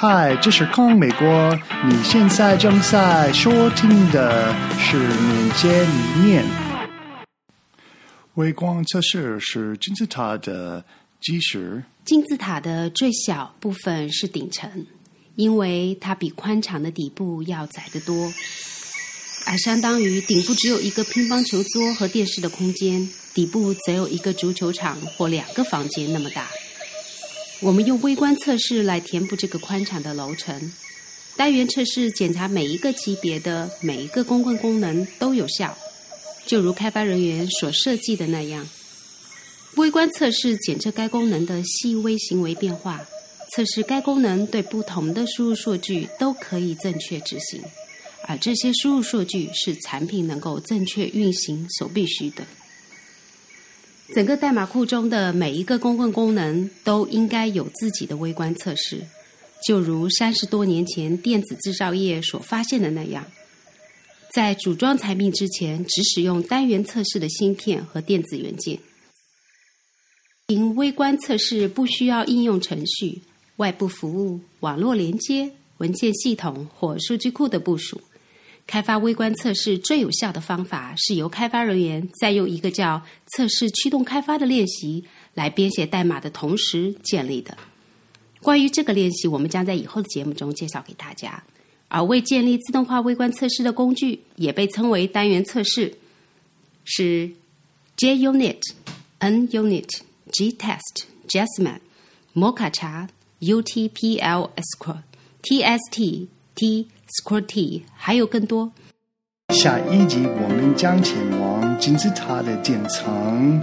嗨，这是康美国，你现在正在收听的是敏捷理念。微光测试是金字塔的基石，金字塔的最小部分是顶层，因为它比宽敞的底部要窄得多，而相当于顶部只有一个乒乓球桌和电视的空间，底部则有一个足球场或两个房间那么大。我们用微观测试来填补这个宽敞的楼层。单元测试检查每一个级别的每一个公共功能都有效，就如开发人员所设计的那样。微观测试检测该功能的细微行为变化，测试该功能对不同的输入数据都可以正确执行，而这些输入数据是产品能够正确运行所必须的。整个代码库中的每一个公共功能都应该有自己的微观测试，就如三十多年前电子制造业所发现的那样，在组装产品之前，只使用单元测试的芯片和电子元件。因微观测试不需要应用程序、外部服务、网络连接、文件系统或数据库的部署。开发微观测试最有效的方法是由开发人员在用一个叫“测试驱动开发”的练习来编写代码的同时建立的。关于这个练习，我们将在以后的节目中介绍给大家。而为建立自动化微观测试的工具，也被称为单元测试，是 JUnit、NUnit、GTest、Jasmine、摩卡茶、UTPL、Escrow、TST、T。Squirty，还有更多。下一集我们将前往金字塔的顶层，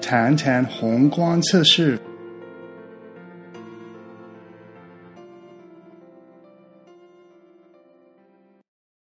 谈谈宏观测试。